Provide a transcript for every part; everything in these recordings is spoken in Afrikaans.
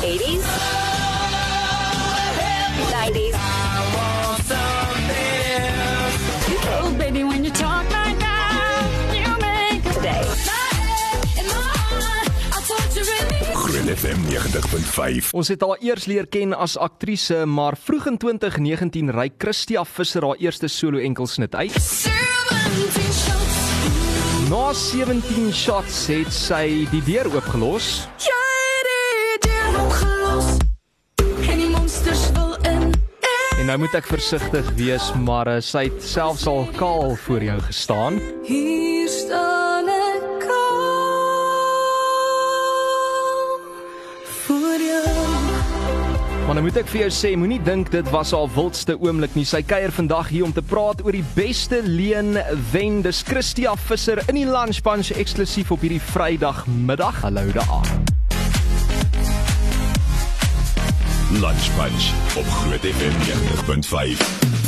80s, 90s. Oh, baby, when you talk like that, you make Today. Groot FM 90.5. Ons het haar eers leer ken as aktrise, maar vroeg in 2019 ry Christia Visser haar eerste solo enkelsnit uit. Na 17 shots het sy die deur oopgelos en nou moet ek versigtig wees, maar uh, sy het selfs al kaal voor jou gestaan. Hier staan ek voor jou. Maar nou moet ek vir jou sê, moenie dink dit was haar wildste oomblik nie. Sy kuier vandag hier om te praat oor die beste leen wen. Dis Christia Visser in die Lunch Bunch eksklusief op hierdie Vrydagmiddag. Hallo daar. Lunch Bunch op Groot FM 90.5.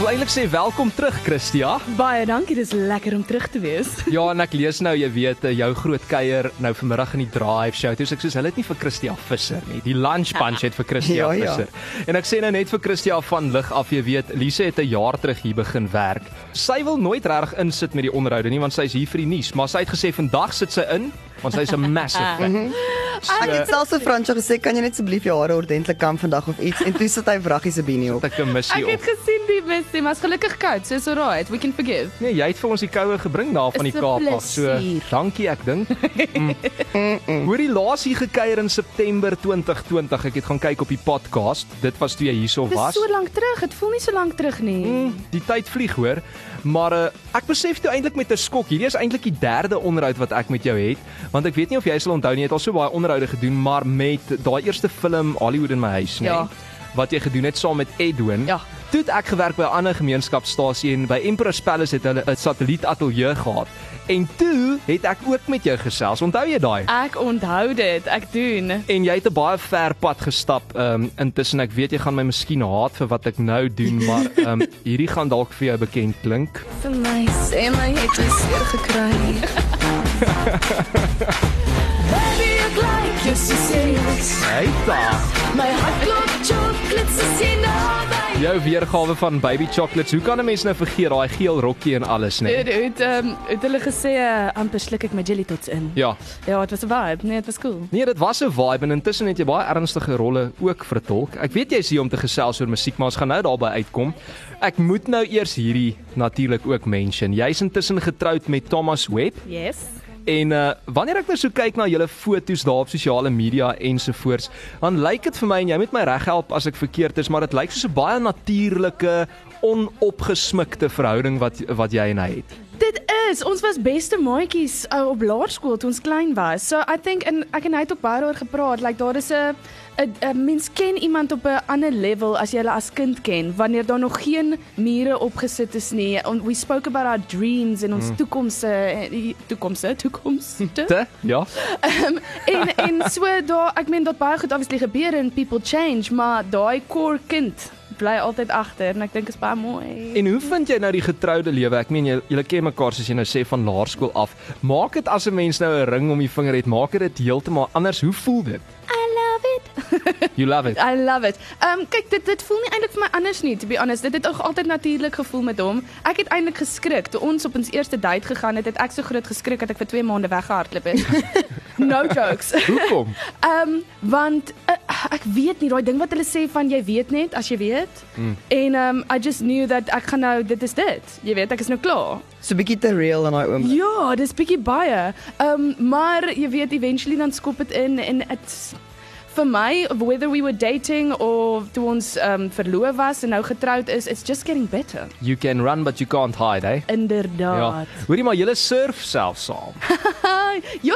Ek wil eintlik sê welkom terug Christia. Baie dankie, dis lekker om terug te wees. Ja, en ek lees nou, jy weet, eh, jou groot kuier nou vanmiddag in die Drive show. Sê ek soos hulle het nie vir Christia Visser nie. Die Lunch Bunch het vir Christia Ja, ja. Visser. En ek sê nou net vir Christia van lig af, jy weet, Lise het 'n jaar terug hier begin werk. Sy wil nooit reg insit met die onderhoude nie want sy is hier vir die nuus, maar sy het gesê vandag sit sy in want sy's 'n massive fan. Ek het selfs vir Fransjo gesê, kan jy net asseblief jou hare ordentlik kam vandag of iets en toe sit hy vraggies se bini op. Ek 'n het op. gesien die missie, maar's gelukkig koud, so is alright. We can forgive. Nee, jy het vir ons die koue gebring daar van die Is Kaap af. So, dankie ek dink. Mm. Hoor die laas hier gekuier in September 2020. Ek het gaan kyk op die podcast. Dit was toe jy hierso Dis was. so lank terug. Dit voel nie so lank terug nie. Mm, Die tyd vlieg hoor. Maar uh, ek besef toe eintlik met 'n skok. Hierdie is eintlik die derde onderhoud wat ek met jou het, want ek weet nie of jy sal onthou nie, jy het al so baie onderhoude gedoen, maar met daai eerste film Hollywood in my huis, nee. Ja. Wat jy gedoen het saam met Edwin. Ja. Toe het ek gewerk by 'n ander gemeenskapstasie en by Empress Palace het hulle 'n satellietateljee gehad. En toe het ek ook met jou gesels. Onthou jy daai? Ek onthou dit. Ek doen. En jy het 'n baie ver pad gestap. Ehm um, intussen ek weet jy gaan my miskien haat vir wat ek nou doen, maar ehm um, hierdie gaan dalk vir jou bekend klink. Vir my sê my het jy seer gekry. Baby, ek like jou so serious. Hey daar. My hart klop chocolates is in naby. Jou weergawe van Baby Chocolates. Hoe kan 'n mens nou vergeet daai geel rokkie en alles, nee? Het ehm het hulle gesê uh, amper sluk ek my jelly tots in. Ja. Ja, dit was 'n vibe. Nee, dit was cool. Nee, dit was 'n vibe en intussen het jy baie ernstige rolle ook vertolk. Ek weet jy's hier om te gesels oor musiek, maar ons gaan nou daarby uitkom. Ek moet nou eers hierdie natuurlik ook mention. Jy's intussen getroud met Thomas Webb Yes. En uh wanneer ek nou so kyk na julle foto's daar op sosiale media ensovoorts, dan lyk dit vir my en jy moet my reghelp as ek verkeerd is, maar dit lyk soos 'n baie natuurlike, onopgesmikte verhouding wat wat jy en hy het. Dit is, ons was beste maatjies uh, op laerskool toe ons klein was. So I think en ek en hy het ook baie daaroor gepraat, like daar is 'n 'n mens ken iemand op 'n ander level as jy hulle as kind ken, wanneer daar nog geen mure opgesit is nie. And we spoke about our dreams en ons mm. toekomse, toekomse, toekomste. Te? Ja. Um, en en so daar ek meen dat baie goed obviously gebeur en people change, maar daai core kind bly altyd agter en ek dink is baie mooi. En hoe vind jy nou die getroude lewe? Ek meen jy julle ken mekaar soos jy nou sê van laerskool af. Maak dit as 'n mens nou 'n ring om die vinger het, maak dit heeltemal anders. Hoe voel dit? It. You love it. I love it. Ehm um, kyk dit dit voel nie eintlik vir my anders nie to be honest. Dit het ook altyd natuurlik gevoel met hom. Ek het eintlik geskrik toe ons op ons eerste date gegaan het. Het ek so groot geskrik dat ek vir 2 maande weggehardloop het. no jokes. Hoekom? Ehm um, want uh, ek weet nie daai ding wat hulle sê van jy weet net as jy weet. Mm. En ehm um, I just knew that ek gaan nou dit is dit. Jy weet ek is nou klaar. So bietjie te real in daai oomblik. Ja, dis bietjie baie. Ehm um, maar jy weet eventually dan skop dit in en it's vir my whether we were dating or toe ons ehm um, verloof was en nou getroud is, it's just getting better. You can run but you can't hide, eh? Ja. Inderdaad. Hoorie maar julle surf self saam.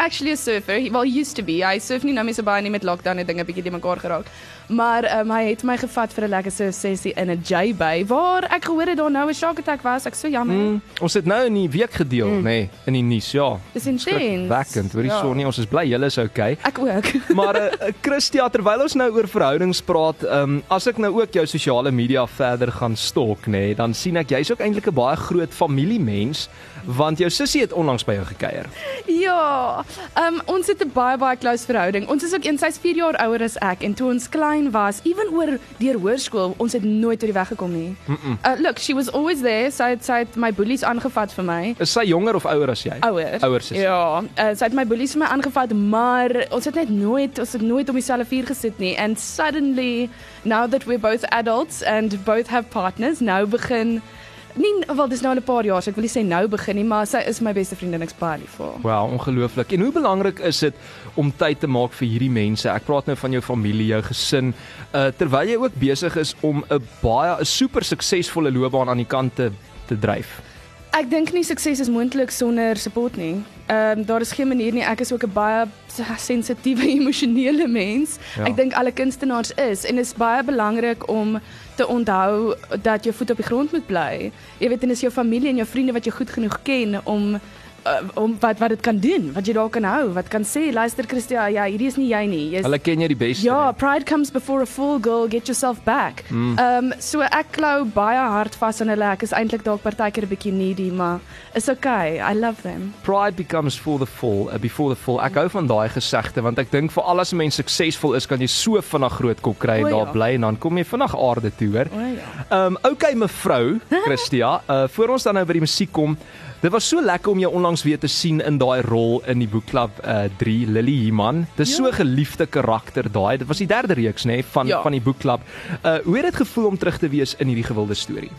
actually a surfer. He, well, he used to be. Hy surf nie nou meer so baie nie met lockdown en dinge bietjie die mekaar geraak. Maar ehm um, hy het my gevat vir 'n lekker surf sessie in 'n J-Bay waar ek gehoor het daar nou 'n shark attack was. Ek so jammer. Mm. Ons het nou in die week gedeel, nê, mm. nee, in die nuus, ja. Dis insane. Wekkend. Hoorie Ja. ja. Sonnie, ons is bly julle is okay. Ek ook. Maar uh, uh, Christia, terwyl ons nou oor verhoudings praat, um, as ek nou ook jou sosiale media verder gaan stalk, nê, nee, dan sien ek jy's ook eintlik 'n baie groot familiemens, want jou sussie het onlangs by jou gekuier. Ja, um, ons het 'n baie baie close verhouding. Ons is ook een sy's 4 jaar ouer as ek en toe ons klein was, ewen oor deur hoërskool, ons het nooit oor die weg gekom nie. Mm -mm. Uh, look, she was always there. Sy het sy het my boelies aangevat vir my. Is sy jonger of ouer as jy? Ouer. Ouer sussie. Ja, uh, sy het my boelies vir my aangevat, maar ons het net nooit ons het nooit op dieselfde vuur gesit nie. And suddenly, now that we're both adults and both have partners, nou begin Nie wel dis nou al 'n paar jaar, so ek wil nie sê nou begin nie, maar sy is my beste vriendin, ek's baie lief vir haar. Wow, ongelooflik. En hoe belangrik is dit om tyd te maak vir hierdie mense? Ek praat nou van jou familie, jou gesin, uh terwyl jy ook besig is om 'n baie 'n super suksesvolle loopbaan aan die kant te te dryf. Ek dink nie sukses is moontlik sonder support nie. Ehm um, daar is geen manier nie. Ek is ook 'n baie sensitiewe emosionele mens. Ja. Ek dink alle kunstenaars is en dit is baie belangrik om te onthou dat jou voet op die grond moet bly. Jy weet en dis jou familie en jou vriende wat jou goed genoeg ken om om wat wat dit kan doen, wat jy daar kan hou, wat kan sê, luister Christia, ja, hierdie is nie jy nie. Jy's Hulle ken jy die beste. Ja, nee. pride comes before a fall, girl. Get yourself back. Ehm um, so ek klou baie hard vas aan hulle. Ek is eintlik dalk partykeer 'n bietjie needy, maar is okay. I love them. Pride becomes for the fall, uh, before the fall. Ek hou van daai gesegde want ek dink vir al as 'n mens suksesvol is, kan jy so vinnig groot kop kry en O, daar ja. bly en dan kom jy vinnig aarde toe, hoor. Ja. Ehm um, okay mevrou Christia, uh voor ons dan nou by die musiek kom. Dit was so lekker om jou onlangs weer te sien in daai rol in die boekklub uh 3 Lily Human. Dis so 'n geliefde karakter daai. Dit was die derde reeks nê van Ja. van die boekklub. Uh hoe het dit gevoel om terug te wees in hierdie gewilde storie?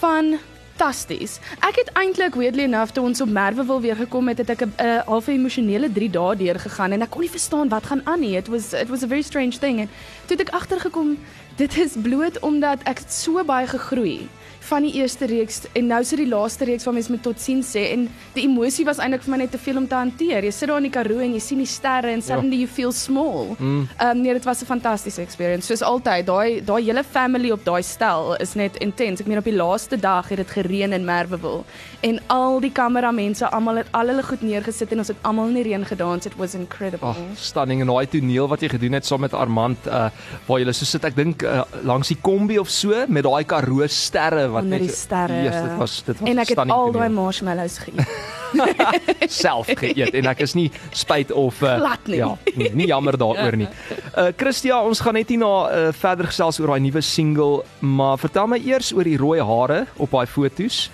Fantasties. Ek het eintlik weirdly enough toe ons op Merwe wil weer gekom het, het ek 'n uh, half emosionele 3 dae deur gegaan en ek kon nie verstaan wat gaan aan nie. It was it was a very strange thing en toe het ek agtergekom dit is bloot omdat ek so baie gegroei van die eerste reeks en nou sit die laaste reeks waar mense met totsiens sê en die emosie was eintlik vir my net te veel om te hanteer. Jy sit daar in die Karoo en jy sien die sterre en suddenly you feel small. Ehm um, nee, dit was 'n fantastiese experience. Soos altyd, daai daai hele family op daai stel is net intens. Ek meen op die laaste dag het dit gereën in Merwewil en al die kameramense almal het al hulle goed neergesit en ons het almal in die reën gedans. It was incredible. Oh, stunning en daai toneel wat jy gedoen het saam met Armand uh waar jy so sit ek dink uh, langs die kombi of so met daai Karoo sterre wat onder die sterre. Yes, dit was dit was en ek het stunning al daai marshmallows geëet. self geëet en ek is nie spyt of uh, Glad nie. ja, nie, nie jammer daaroor nie. Uh Christia, ons gaan net hier na uh, verder gesels oor daai nuwe single, maar vertel my eers oor die rooi hare op daai foto's.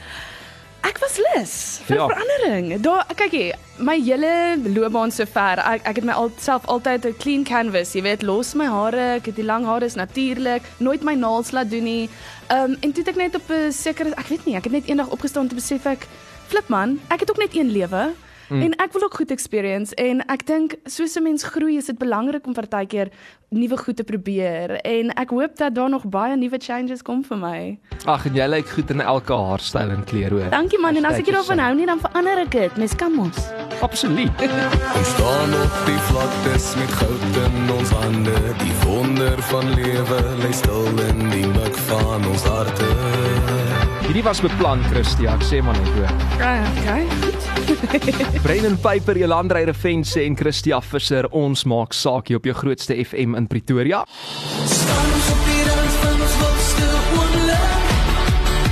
Ek was lus vir Ja. verandering. Daar kyk jy, my hele loopbaan sover, ek ek het my alself altyd 'n clean canvas, jy weet, los my hare, ek het die lang hare is natuurlik, nooit my naels laat doen nie. Ehm um, en toe het ek net op 'n sekere ek weet nie, ek het net eendag opgestaan te besef ek flip man, ek het ook net een lewe. Mm. En ek wil ook goed experience en ek dink soos 'n mens groei is dit belangrik om partykeer nuwe goed te probeer en ek hoop dat daar nog baie nuwe changes kom vir my. Ag, en jy lyk goed in elke haarstyl en kleur hoor. Dankie man en as ek Hashtag hiervan yourself. hou nie dan verander ek dit. Mens kan mos. Absoluut. Ons staan op die vlaktes met goud in ons hande. Die wonder van lewe lê stil in die mik van ons harte. Hierdie was beplan, Christia, ek sê maar net hoor. Okay. Brendan Piper, Jolandrey Revense en Christia Visser, ons maak saak hier op jou grootste FM in Pretoria.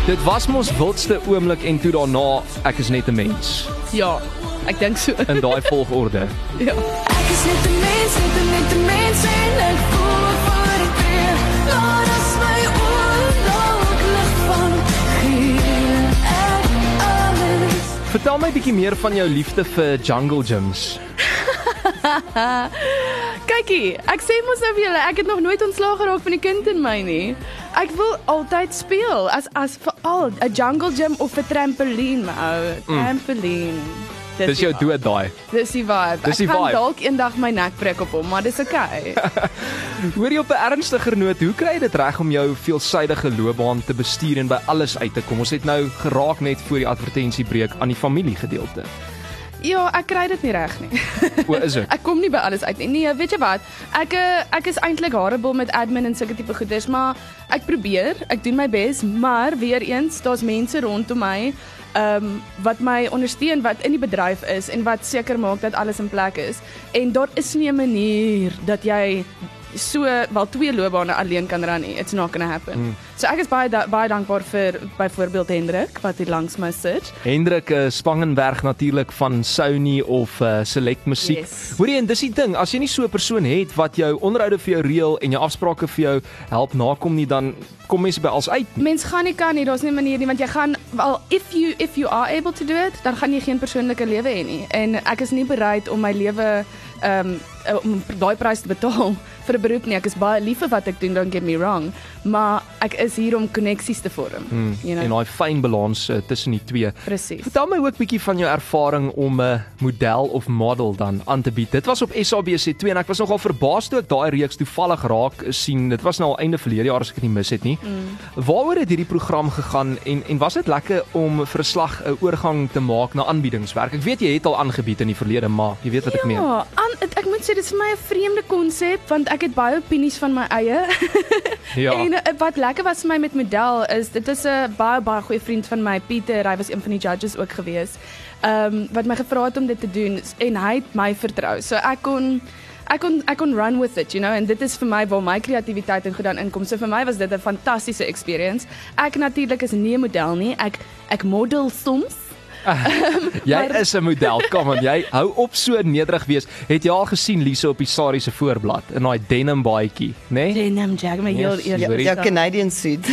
Dit was mos wildste oomblik en toe daarna ek is net 'n mens Ja, ek dink so. in daai volgorde. ja. Ek is net 'n mens, net 'n mens en ek voel Vertel my bietjie meer van jou liefde vir jungle gyms. Kykie, ek sê mos nou vir julle, ek het nog nooit ontslaag geraak van die kind in my nie. Ek wil altyd speel as as veral 'n jungle gym of 'n trampolien, my ou. Trampolien. Mm. Dis jou die vibe. dood daai. Dis die vibe. Dis die ek gaan dalk eendag my nek breek op hom, maar dis okay. Hoor jy op 'n ernstiger noot, hoe kry jy dit reg om jou veelsidige loopbaan te bestuur en by alles uit te kom? Ons het nou geraak net voor die advertensiebreek aan die familiegedeelte. ja, ek kry dit nie reg nie. O, is dit? Ek kom nie by alles uit nie. Nee, weet jy wat? Ek eh, ek is eintlik horrible met admin en sulke tipe goeders, maar ek probeer, ek doen my bes, maar weer eens, daar's mense rondom my um wat my ondersteun wat in die bedryf is en wat seker maak dat alles in plek is. En daar is nie 'n manier dat jy so wel twee loopbane alleen kan ran nie. It's not going to happen. Mm. So ek is baie da baie dankbaar vir byvoorbeeld Hendrik wat hier langs my sit. Hendrik uh, Spangenberg natuurlik van Sony of uh, Select Musiek. Yes. Hoorie en dis die ding, as jy nie so 'n persoon het wat jou onderhoude vir jou reël en jou afsprake vir jou help nakom nie, dan kom mense by als uit. nie. Mens gaan nie kan nie, daar's nie manier nie want jy gaan wel if you if you are able to do it, dan gaan jy geen persoonlike lewe hê nie. En ek is nie bereid om my lewe ehm um, om daai prys te betaal vir 'n beroep nie. Ek is baie lief vir wat ek doen, don't get me wrong, maar ek is hier om koneksies te vorm, Hmm. you En know. daai fyn balans uh, tussen die twee. Presies. Vertel my ook bietjie van jou ervaring om 'n model of model dan aan te bied. Dit was op SABC2 en ek was nogal verbaas toe ek daai reeks toevallig raak sien. Dit was nou al einde verlede jaar as ek dit nie mis het nie. Mm. Waaroor het hierdie program gegaan en en was dit lekker om vir 'n slag 'n oorgang te maak na aanbiedingswerk? Ek weet jy het al aangebied in die verlede, maar jy weet wat ek meen. Ja, ek moet sê dit is vir my 'n vreemde konsep want ek het baie opinies van my eie. Ja. En uh, wat lekker was vir my met model is dit is 'n baie baie goeie vriend van my Pieter, hy was een van die judges ook gewees. Ehm um, wat my gevra het om dit te doen en hy het my vertrou. So ek kon ek kon ek kon run with it, you know, en dit is vir my waar my kreatiwiteit en gedaan inkom. So vir my was dit 'n fantastiese experience. Ek natuurlik is nie 'n model nie. Ek ek model soms. Jy maar- is 'n model. Kom aan, jy hou op so nederig wees. Het jy al gesien Lise op die sari se voorblad in daai denim baadjie, né? Nee? Denim jag my heel Yes, eers. Ja, Canadian suit.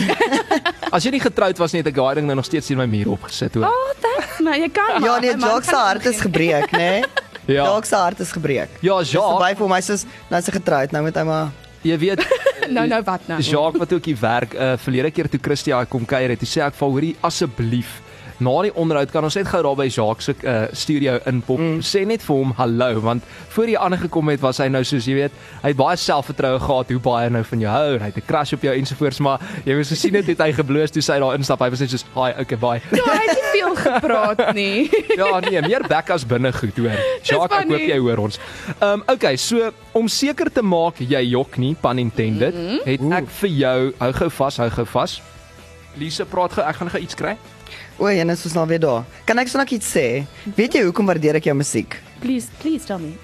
As jy nie getroud was nie, het ek daai ding nou nog steeds in my muur opgesit hoor. Oh, thanks man. Jy kan Ja, maar, nee, Jacques se hart is gebreek, né? Ja. Jacques se hart is gebreek. Ja, Dis Jacques, verby vir my soos nou is hy getroud, nou moet hy maar jy weet Nou nou wat nou? Jacques wat ook hier werk, uh verlede keer toe Christia kom kuier het, toe sê ek haar, hoorie asseblief Na die onderhoud kan ons net gou daar by Jacques se uh, studio inpop. Mm. Sê net vir hom hallo want voor hy aangekom het was hy nou soos jy weet, hy het baie selfvertroue gehad hoe baie nou van jou hou. en Hy het 'n crush op jou ensovoorts, maar jy moes gesien het, het hy gebloos toe sy daar instap. Hy was net soos, "Hi, okay, bye." Ja, hy het nie veel gepraat nie. Ja, nee, meer bekkas binne goed hoor. Jacques, ek hoop jy hoor ons. Ehm um, okay, so om seker te maak jy jok nie, pun intended, mm -hmm. het ek vir jou hou gou vas, hou gou vas. Lise, praat gou, ek gaan gou iets kry. O, en is ons nou weer daar. Kan ek sonak iets sê? Weet jy hoekom waardeer ek jou musiek? Please, please tell me.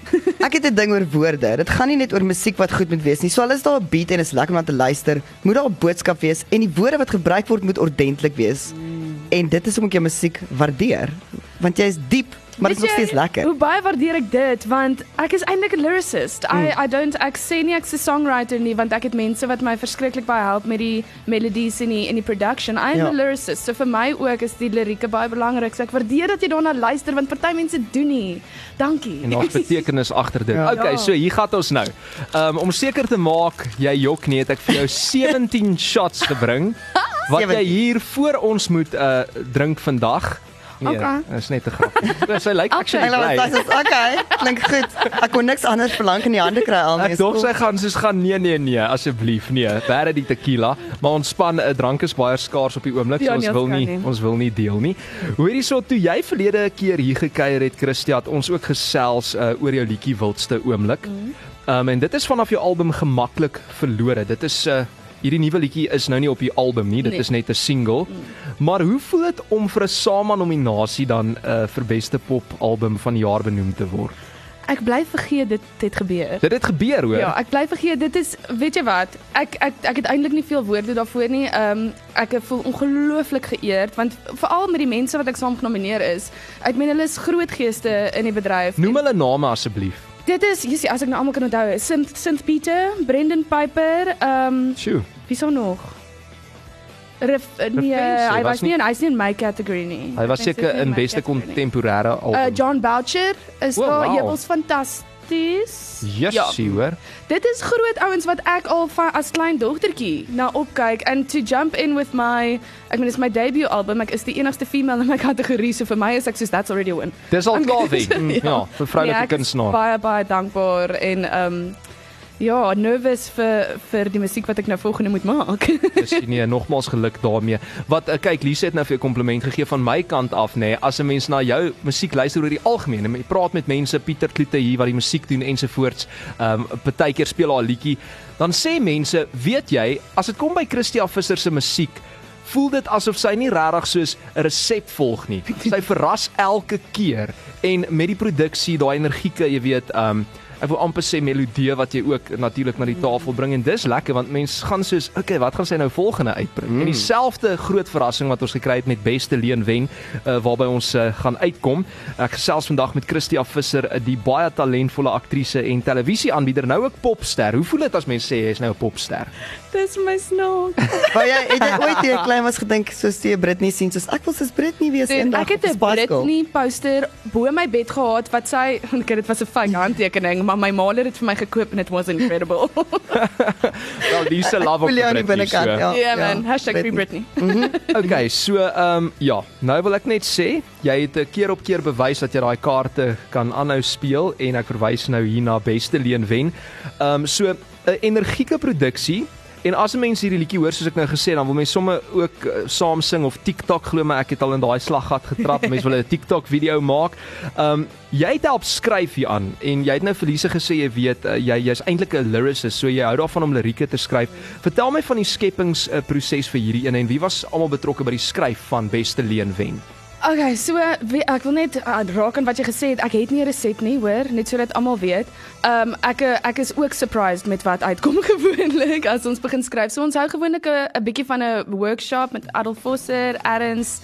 Ek het 'n ding oor woorde. Dit gaan nie net oor musiek wat goed moet wees nie. So al is daar 'n beat en is lekker om na te luister, moet daar 'n boodskap wees en die woorde wat gebruik word moet ordentlik wees. En dit is hoekom ek jou musiek waardeer, want jy is diep, maar dit is nog steeds lekker. Hoe baie waardeer ek dit want ek is eintlik 'n lyricist. I Mm. I don't ek sê nie ek's 'n songwriter nie want ek het mense wat my verskriklik baie help met die melodies en die en die production. I'm Ja. a lyricist. So vir my ook is die lirieke baie belangrik. So ek waardeer dat jy daarna luister want party mense doen nie. Dankie. En daar's betekenis agter dit. Ja. Okay, Ja. so hier gaan ons nou. Um, om seker te maak jy jok nie, het ek vir jou 17 shots gebring wat jy 17. hier voor ons moet uh drink vandag. Nee, Okay. is net 'n grap. Sy lyk Okay. actually Hulle bly. was dis okay. Klink goed. Ek kon niks anders verlang in die hande kry al nie. Ek dog sy gaan soos gaan nee nee nee asseblief nee bære die tequila maar ontspan 'n drank is baie skaars op die oomblik so Ja, ons nee, wil ons nie nie. ons wil nie deel nie. Hoorie so toe jy verlede keer hier gekuier het Christia het ons ook gesels uh, oor jou liedjie wildste oomblik. Ehm um, en dit is vanaf jou album gemaklik verlore. Dit is 'n uh, Hierdie nuwe liedjie is nou nie op die album nie, dit Nee. is net 'n single. Maar hoe voel dit om vir 'n SAMA nominasie dan uh, vir beste pop album van die jaar benoem te word? Ek bly vergeet dit het gebeur. Dit het gebeur hoor. Ja, ek bly vergeet dit is weet jy wat? Ek ek ek het eintlik nie veel woorde daarvoor nie. Ehm um, ek voel ongelooflik geëerd want veral met die mense wat ek saam genomineer is. Ek meen hulle is groot geeste in die bedryf. Noem hulle name asseblief. Dit is jy sien as ek nou almal kan onthou, Sint Sint Pieter, Brendan Piper, ehm um, Sjoe. wie sou nog? Ref, nee, Refense, hy was was nie in hy's nie in my category nie. Hy was seker in beste kontemporêre Uh album. John Boucher is daar, wow. jy was fantasties. Jessie, hoor. Dit is groot ouens wat ek al van as klein dogtertjie na opkyk and to jump in with my ek meen dis my debut album. Ek is die enigste female in my kategorie, so vir my is ek soos that's already a win. Dis al klaar wen. Ja. Ja, vir vroulike ek is kunstenaar. Baie baie dankbaar en um ja, nervous vir vir die musiek wat ek nou volgende moet maak. Dis nee, nogmaals geluk daarmee. Wat uh, kyk, Lise het nou vir jou kompliment gegee van my kant af nê. Nee, as 'n mens na jou musiek luister oor die algemeen, en jy praat met mense, Pieter Kloete hier wat die musiek doen ensovoorts. Ehm um, partykeer speel haar liedjie, dan sê mense, weet jy, as dit kom by Christia Visser se musiek, voel dit asof sy nie regtig soos 'n resep volg nie. Sy verras elke keer en met die produksie, daai energieke, jy weet, um ek wil amper sê melodie wat jy ook natuurlik na die tafel bring en dis lekker want mense gaan soos, okay, wat gaan sy nou volgende uitbring? Mm. En dieselfde groot verrassing wat ons gekry het met Beste Leen Wen, uh, waarby ons uh, gaan uitkom. Ek gesels vandag met Christia Visser, uh, die baie talentvolle aktrise en televisieaanbieder, nou ook popster. Hoe voel dit as mense sê jy is nou 'n popster? Dis my snaak. Maar jy het jy ooit toe jy klein was gedink soos jy Britney sien soos ek wil soos Britney wees eendag. ek het 'n. Britney poster bo my bed gehad wat sy ek dit was 'n fake handtekening, maar my ma het dit vir my gekoop en it was incredible. Wel, dis 'n love op die Britney, binnekant? so. Ja. Ja man, Hashtag Britney. Free Britney. Okay, so ehm um, ja, nou wil ek net sê, jy het 'n keer op keer bewys dat jy daai kaarte kan aanhou speel en ek verwys nou hier na Beste Leen Wen. Ehm um, so 'n energieke produksie En as mense hierdie liedjie hoor soos ek nou gesê het, dan wil mense somme ook uh, saam sing of TikTok glo my ek het al in daai slaggat getrap. mense wil 'n TikTok video maak. Ehm um, jy het help skryf hier aan en jy het nou vir Lise gesê jy weet uh, jy jy's eintlik 'n lyricist, so jy hou daarvan om lirieke te skryf. Vertel my van die skepings uh, proses vir hierdie een en wie was almal betrokke by die skryf van Beste Leen Wen? Okay, so wie, ek wil net uh, raak aan wat jy gesê het. Ek het nie 'n resep nie, hoor, net sodat almal weet. Um ek ek is ook surprised met wat uitkom gewoonlik as ons begin skryf. So ons hou gewoonlik 'n bietjie van 'n workshop met Adolf Vosser, Erns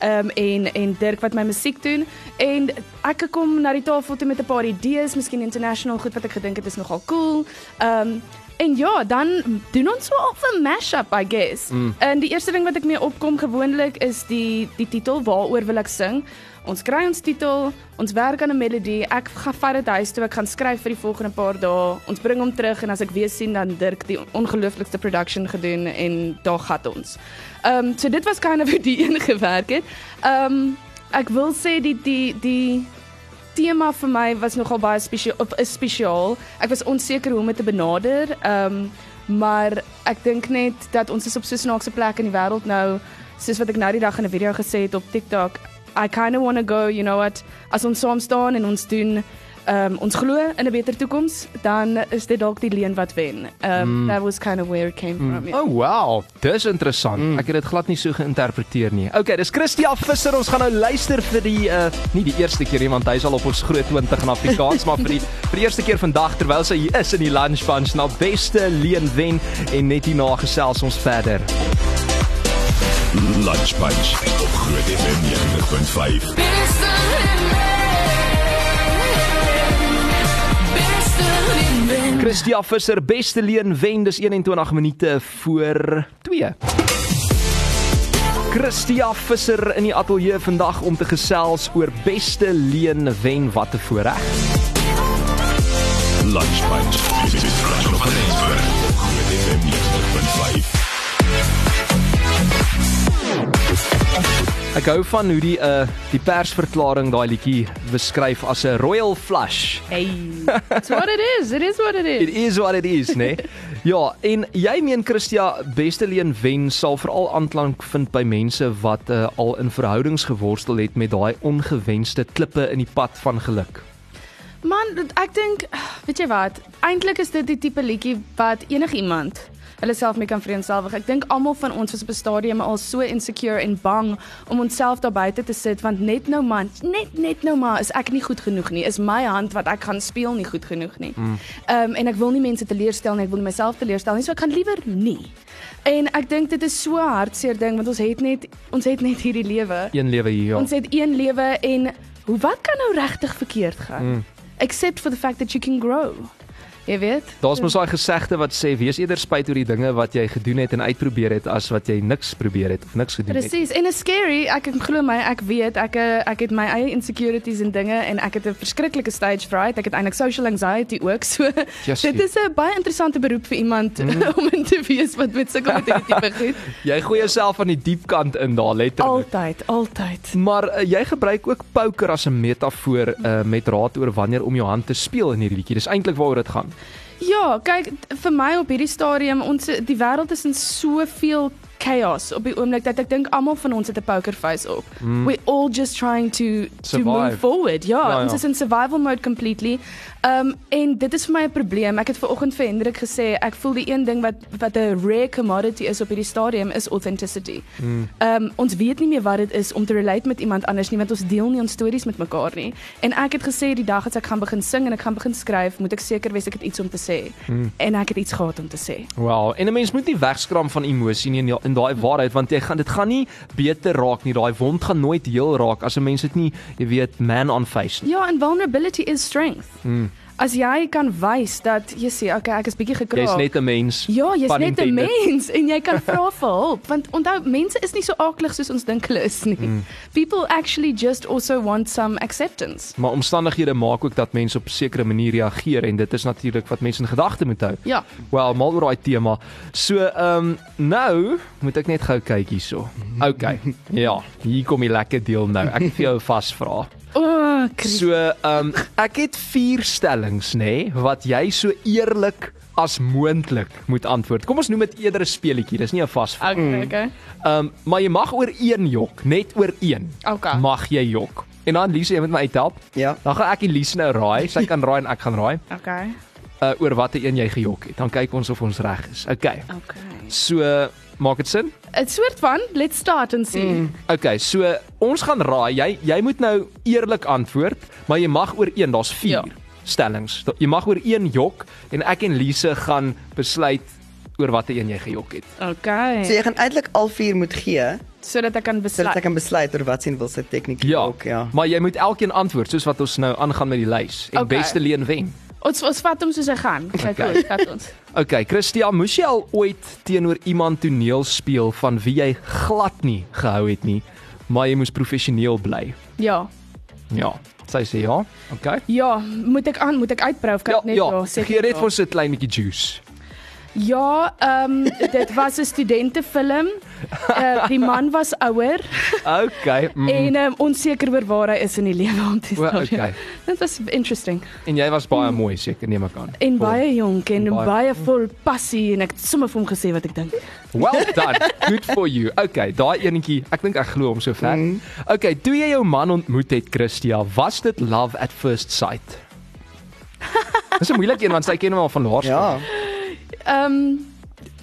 um en en Dirk wat my musiek doen en ek kom na die tafel toe met 'n paar idees, miskien international goed wat ek gedink het is nogal cool. Um En ja, dan doen ons so op 'n mashup, I guess. Mm. En die eerste ding wat ek mee opkom gewoonlik is die die titel waaroor wil ek sing. Ons kry ons titel, ons werk aan 'n melodie. Ek gaan vat dit huis toe, ek gaan skryf vir die volgende paar dae. Ons bring hom terug en as ek weer sien dan Dirk die ongelooflikste production gedoen en daar gat ons. Ehm um, so dit was kind of hoe die een gewerk het. Ehm um, ek wil sê die die die tema vir my was nogal baie spesiaal of is spesiaal. Ek was onseker hoe om dit te benader. Ehm um, maar ek dink net dat ons is op so 'n snaakse plek in die wêreld nou, soos wat ek nou die dag in 'n video gesê het op TikTok. I kind of want to go, you know what, as ons saam staan en ons doen um, ons glo in 'n beter toekoms, dan is dit dalk die leen wat wen. Ehm um, mm. that was kind of where it came mm. from. Yeah. Oh wow, dis interessant. Mm. Ek het dit glad nie so geïnterpreteer nie. Okay, dis Christia Visser. Ons gaan nou luister vir die uh nie die eerste keer nie want hy's al op ons groot 20 in Afrikaans, maar vir die vir die eerste keer vandag terwyl sy hier is in die lunch bunch na beste leen wen en net hierna gesels ons verder. Lunch Bunch op Groot FM 90.5. Beste Beste Christia Visser, beste leen wen, dis 21 minute voor 2. Christia Visser in die ateljee vandag om te gesels oor beste leen wen wat te voorreg. Lunch Ek hou van hoe die uh die persverklaring daai liedjie beskryf as 'n royal flush. Hey. It's what it is. It is what it It is. is what it is, né? Nee? ja, en jy meen Christia, beste leen wen sal veral aanklank vind by mense wat uh, al in verhoudings geworstel het met daai ongewenste klippe in die pad van geluk. Man, ek dink, weet jy wat? Eintlik is dit die tipe liedjie wat enigiemand hulle self mee kan vereenselwig. Ek dink almal van ons was op 'n stadium al so insecure en bang om onsself daar buite te sit want net nou man, net net nou maar is ek nie goed genoeg nie. Is my hand wat ek gaan speel nie goed genoeg nie. Ehm um, en ek wil nie mense teleurstel nie, ek wil nie myself teleurstel nie, so ek gaan liewer nie. En ek dink dit is so hartseer ding want ons het net ons het net hierdie lewe. Een lewe hier. Ja. Ons het een lewe en hoe wat kan nou regtig verkeerd gaan? Mm. Except for the fact that you can grow. Jy weet? Daar's mos daai gesegde wat sê wees eerder spyt oor die dinge wat jy gedoen het en uitprobeer het as wat jy niks probeer het of niks gedoen het. Presies. En is scary. Ek glo my, ek weet ek eh, ek het my eie insecurities en dinge en ek het 'n verskriklike stage fright. Ek het eintlik social anxiety ook. So Jessie. dit is 'n baie interessante beroep vir iemand mm. om in te wees wat met sulke met hierdie tipe goed. Jy gooi jouself aan die diep kant in daar letterlik. Altyd, altyd. Maar uh, jy gebruik ook poker as 'n metafoor uh, met raad oor wanneer om jou hand te speel in hierdie liedjie. Dis eintlik waaroor dit gaan. Ja, kyk, vir my op hierdie stadium ons die wêreld is in soveel chaos op die oomblik dat ek dink almal van ons het 'n poker face op. Mm. We all just trying to to move Survive. forward. Ja, Ja, ja, ons is in survival mode completely. Um en dit is vir my 'n probleem. Ek het ver oggend vir Hendrik gesê ek voel die een ding wat wat 'n rare commodity is op hierdie stadium is authenticity. Mm. Um ons weet nie meer wat dit is om te relate met iemand anders nie want ons deel nie ons stories met mekaar nie. En ek het gesê die dag as ek gaan begin sing en ek gaan begin skryf, moet ek seker wees ek het iets om te sê. Mm. En ek het iets gehad om te sê. Wow, en 'n mens moet nie wegskram van emosie nie die- in daai waarheid want jy gaan dit gaan nie beter raak nie. Daai wond gaan nooit heel raak as 'n mens dit nie, jy weet, man on face nie. Ja, en vulnerability is strength. Mm. As jy kan wys dat jy sê, okay, ek is bietjie gekraak. Jy's net 'n mens. Ja, jy's net 'n mens en jy kan vra vir hulp want onthou mense is nie so aaklig soos ons dink hulle is nie. Mm. People actually just also want some acceptance. Maar omstandighede maak ook dat mense op 'n sekere manier reageer en dit is natuurlik wat mense in gedagte moet hou. Ja. Wel, mal oor daai tema. So, ehm um, nou moet ek net gou kyk hierso. Okay. Ja, hier kom die lekker deel nou. Ek het vir jou vasvra. O, oh, So, ehm um, ek het vier stellings, nê, nee, wat jy so eerlik as moontlik moet antwoord. Kom ons noem dit eerder 'n speletjie. Dis nie 'n vasvraag. okay, okay. Ehm um, maar jy mag oor een jok, net oor een. Okay. Mag jy jok. En dan Lise, jy moet my uithelp. Ja. Dan gaan ek en Lise nou raai. Sy kan raai en ek gaan raai Okay. uh oor watter een jy gejok het. Dan kyk ons of ons reg is. Okay. Okay. So, maak dit sin? 'n Soort van, let's start and see. Mm. Okay, so ons gaan raai. Jy jy moet nou eerlik antwoord, maar jy mag oor een, daar's 4 Ja. stellings. Jy mag oor een jok en ek en Lise gaan besluit oor watter een jy gejok het. Okay. So jy gaan eintlik al vier moet gee sodat ek kan sodat besluit. ek kan besluit oor wat sien wil sy tegniek Ja, ook ja. maar jy moet elkeen antwoord soos wat ons nou aangaan met die lys. En Okay. beste leen wen. Ons ons vat hom soos hy gaan. Kyk Okay. goed, vat ons. Okay, Christian, moes jy al ooit teenoor iemand toneel speel van wie jy glad nie gehou het nie, maar jy moes professioneel bly? Ja. Ja. Sy sê ja. Okay. Ja, moet ek aan, moet ek uitbrou of kan Ja, ek net ja. ja, seker Gee net ja. vir ons 'n klein bietjie juice. Ja, ehm um, dit was 'n studentefilm. Uh, die man was ouer Okay. Mm. en um, onseker oor waar hy is in die lewe om te Wel, staan. okay. Dit was interesting. En jy was baie mooi seker neem ek aan. En baie jonk en En baie, baie vol passie en ek het sommer vir hom gesê wat ek dink. Well done. Good for you. Okay, daai enetjie, ek dink ek glo hom so ver. Mm. Okay, toe jy jou man ontmoet het, Christia, was dit love at first sight? Dis 'n moeilike een want sy ken hom al van laerskool. Ja. Ehm um,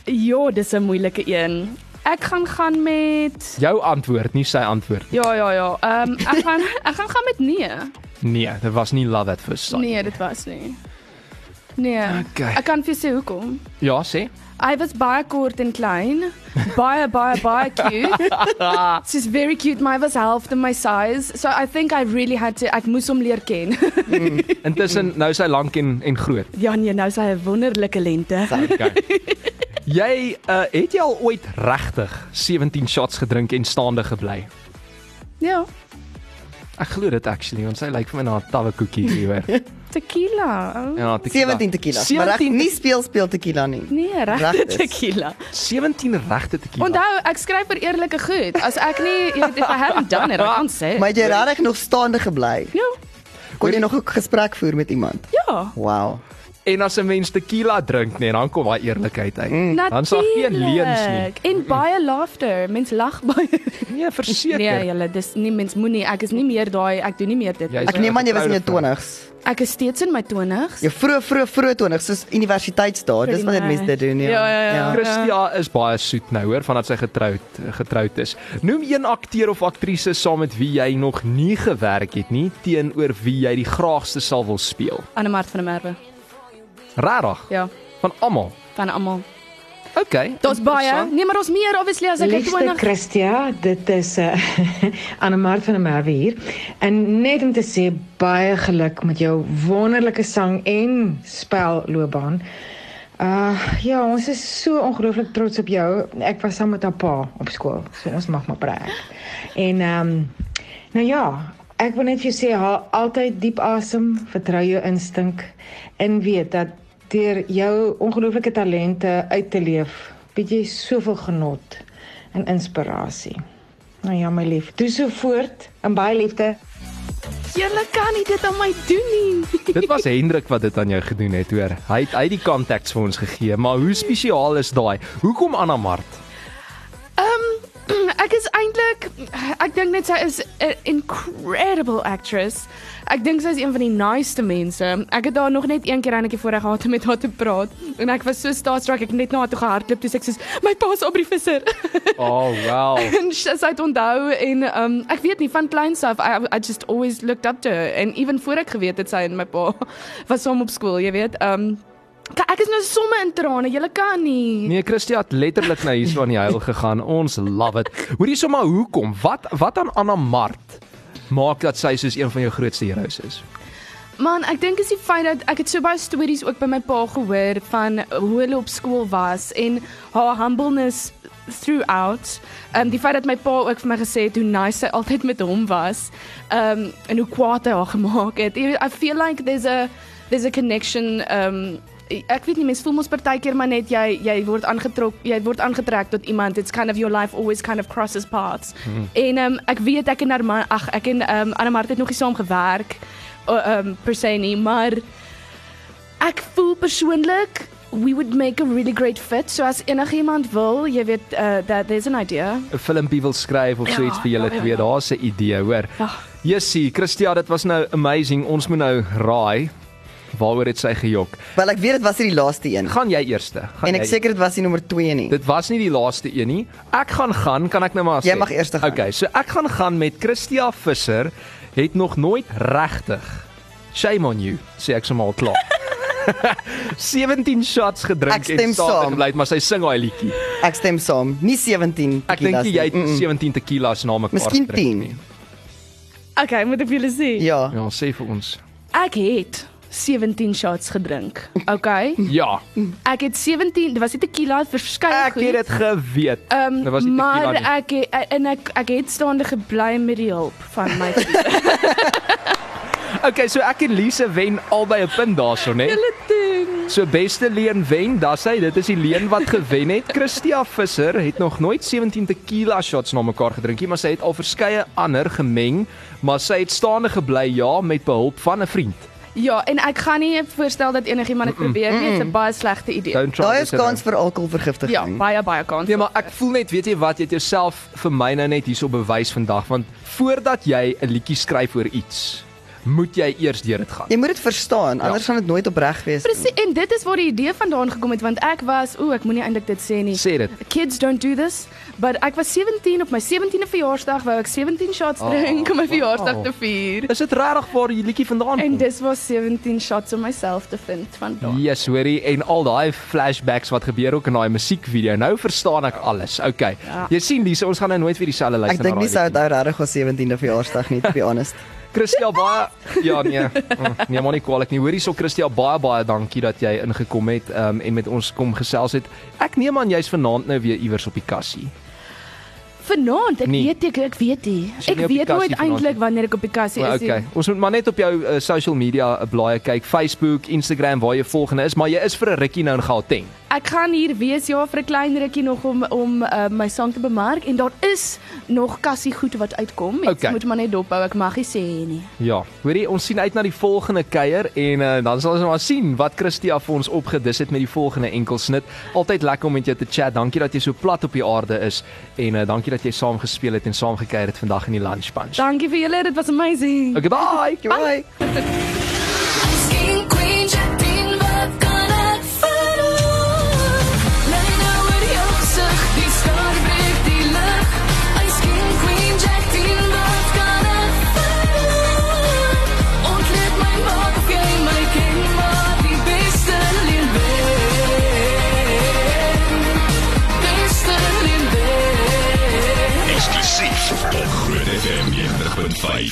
ja, dis 'n moeilike een. Ek gaan gaan met Jou antwoord, nie sy antwoord. Ja, ja, ja. Ehm um, ek gaan ek gaan gaan met nee. Nee, dit was nie love at first sight. Nee, dit was nie. Nee. Okay. Ek kan vir sê hoekom. Ja, sê. Hy was baie kort en klein. Baie baie baie cute. She's very cute. My was half the my size. So I think I really had to ek moes hom leer ken. Intussen nou is hy lank en en groot. ja nee, nou is hy 'n wonderlike lente. Okay. jy uh, het jy al ooit regtig 17 shots gedrink en staande gebly? Ja. Ek glo dit actually, want sy lyk vir my na 'n tawwe koekie hieroor. Tequila. Oh. Ja, tequila. 17 tequila. Maar reg 17 nie speel speel tequila nie. Nee, regte tequila. 17 regte tequila. Onthou, ek skryf vir eerlike goed. As ek nie, jy weet, if I haven't done it, I can't say. Maar het jy regtig nog staande gebly? ja. Kon jy nog 'n gesprek voer met iemand? Ja. Wow. En as 'n mens tequila drink, nee, dan kom daai eerlikheid uit. Mm. Dan sal geen leuns nie. En baie laughter. Mens lag baie. Nee, verseker. Nee, julle, dis nie mens moenie. Ek is nie meer daai, ek doen nie meer dit. Jy Ek neem aan jy was in jou Getroude 20s. Ek is steeds in my 20's. Jou vroeg vroeg vroeg 20s, soos universiteitsdae. Dis wanneer mense dit doen, ja. Ja, ja, ja. Christia is baie soet nou hoor vandat sy getroud getroud is. Noem een akteur of aktrise saam met wie jy nog nie gewerk het nie teenoor wie jy die graagste sal wil speel. Annemart van der Merwe. Regtig? Ja, Van almal. van almal. Okay. Daar's baie. Nee, maar ons meer obviously as ek Liefste 20 Christia, dit is uh, Annemart van der Merwe hier. En net om te sê baie geluk met jou wonderlike sang en spelloopbaan. Uh ja, ons is so ongelooflik trots op jou. Ek was saam met haar pa op skool, so ons mag maar praat. En ehm um, nou ja, ek wil net vir jou sê haal altyd diep asem, vertrou jou instink en weet dat deur jou ongelooflike talente uit te leef, bied jy soveel genot en inspirasie. Nou ja, my lief, doen so voort en baie liefde. Julle kan nie dit aan my doen nie. Dit was Hendrik wat dit aan jou gedoen het, hoor. Hy het uit die contacts vir ons gegee, maar hoe spesiaal is daai? Hoekom Anna Mart? ek is eintlik ek dink net sy is 'n incredible actress. Ek dink sy is een van die niceste mense. Ek het haar nog net een keer enetjie voorreg gehad om met haar te praat en ek was so starstruck ek het net na haar toe gehardloop toe sê ek soos my pa's Aubrey Visser. Oh, wow. en sy sy het onthou en um ek weet nie van kleins af I, I just always looked up to her en even voor ek geweet het sy en my pa was saam op skool, jy weet. Um ek is nou somme in trane. Jy kan nie. Nee, Christie het letterlik nou hierso aan die huil gegaan. Ons love it. Hoorie sommer hoekom? Wat wat aan Anna Mart maak dat sy soos een van jou grootste heroes is? Man, ek dink is die feit dat ek het so baie stories ook by my pa gehoor van hoe hulle op skool was en haar humbleness throughout. Um die feit dat my pa ook vir my gesê het hoe nice sy altyd met hom was. Um en hoe kwaad hy haar gemaak het. I feel like there's a there's a connection um ek weet nie mens voel mos partykeer maar net jy jy word aangetrek jy word aangetrek tot iemand it's kind of your life always kind of crosses paths. Hmm. En um ek weet ek en Arma ag ek en um Anna Mart het nog nie saam gewerk um per se nie, maar ek voel persoonlik we would make a really great fit. So as enigiemand wil, jy weet uh, that there's an idea. 'n Filmpie wil skryf of so Ja, iets vir julle ja, ja, twee. ja. Daar's 'n idee, hoor. Ja. Jessie, Christia, dit was nou amazing. Ons moet nou raai waaroor het sy gejok. Wel ek weet dit was nie die laaste een. Gaan jy eerste? Gaan En ek jy- seker dit was nie nommer 2 nie. Dit was nie die laaste een nie. Ek gaan gaan, kan ek nou maar sê. Jy mag eers gaan. Okay, so ek gaan gaan met Christia Visser het nog nooit regtig Shame on you, sê ek sommer al klaar. 17 shots gedrink Ek stem stadig saam. gebly, maar sy sing daai liedjie. Ek stem saam. Nie 17 Ek dink tequilas nie jy het nie. Mm-mm. 17 tequilas na mekaar Miskien gedrink 10. nie. Okay, moet ek vir julle sê. Ja. Ja, sê vir ons. Ek het 17 shots gedrink. Okay? Ja, Ek het 17, dit was nie tequila verskeie ek goed. het dit geweet. Um, Dit was nie tequila maar nie. ek het- en ek ek het staande gebly met die hulp van my Okay, so ek en Lise wen albei 'n punt daarso, né? hele ding. So beste leen wen, dis hy, dit is die leen wat gewen het. Christia Visser het nog nooit 17 tequila shots na mekaar gedrink nie, maar sy het al verskeie ander gemeng, maar sy het staande gebly ja met behulp van 'n vriend. Ja, en ek gaan nie voorstel dat enigiemand dit probeer nie. Dit is 'n baie slegte idee. Daar is kans vir alkoholvergiftiging. Ja, baie baie kans. Nee, maar ek voel net, weet jy wat, jy het jouself vir my nou net hierso bewys vandag, want voordat jy 'n liedjie skryf oor iets, moet jy eers deur dit gaan. Jy moet dit verstaan, anders gaan dit nooit opreg wees. Presies, en dit is waar die idee vandaan gekom het want ek was, o, ek moenie eintlik dit sê nie. Sê dit. Kids don't do this, but ek was 17 op my 17de verjaarsdag wou ek 17 shots Oh, drink om my wow. verjaarsdag te vier. Is dit regtig waar die liedjie vandaan En kom? dis was 17 shots om myself te vind vandaan. Yes, hoorie en al daai flashbacks wat gebeur ook in daai musiekvideo. Nou verstaan ek alles. Okay. Ja. Jy sien Lise, ons gaan nou nooit weer dieselfde luister Ek dink nie sy daai het ou regtig haar 17de verjaarsdag nie, to be honest. Christia baie ja nee. Mm, Nee, maar nie kwaliek nie. Hoorie so Christia baie baie dankie dat jy ingekom het um, en met ons kom gesels het. Ek neem aan jy's vanaand nou weer iewers op die kassie. Vanaand, ek Nee. weet ek, ek weet nie. Ek nie weet nooit eintlik wanneer ek op die kassie Maar is. nie. okay. Ons moet maar net op jou uh, social media uh, blaaie kyk, Facebook, Instagram waar jy volgende is, maar jy is vir 'n rukkie nou in Gauteng. Ek gaan hier wees ja vir 'n klein rukkie nog om om uh, my sang te bemark en daar is nog kassie goed wat uitkom. Ek Okay. moet maar net dophou. Ek mag nie sê nie. Ja, hoorie, ons sien uit na die volgende kuier en uh, dan sal ons maar sien wat Christia vir ons opgedis het met die volgende enkelsnit. Altyd lekker om met jou te chat. Dankie dat jy so plat op die aarde is en uh, dankie dat jy saam gespeel het en saam gekuier het vandag in die lunch punch. Dankie vir julle. Dit was amazing. Okay, bye. Bye. 105.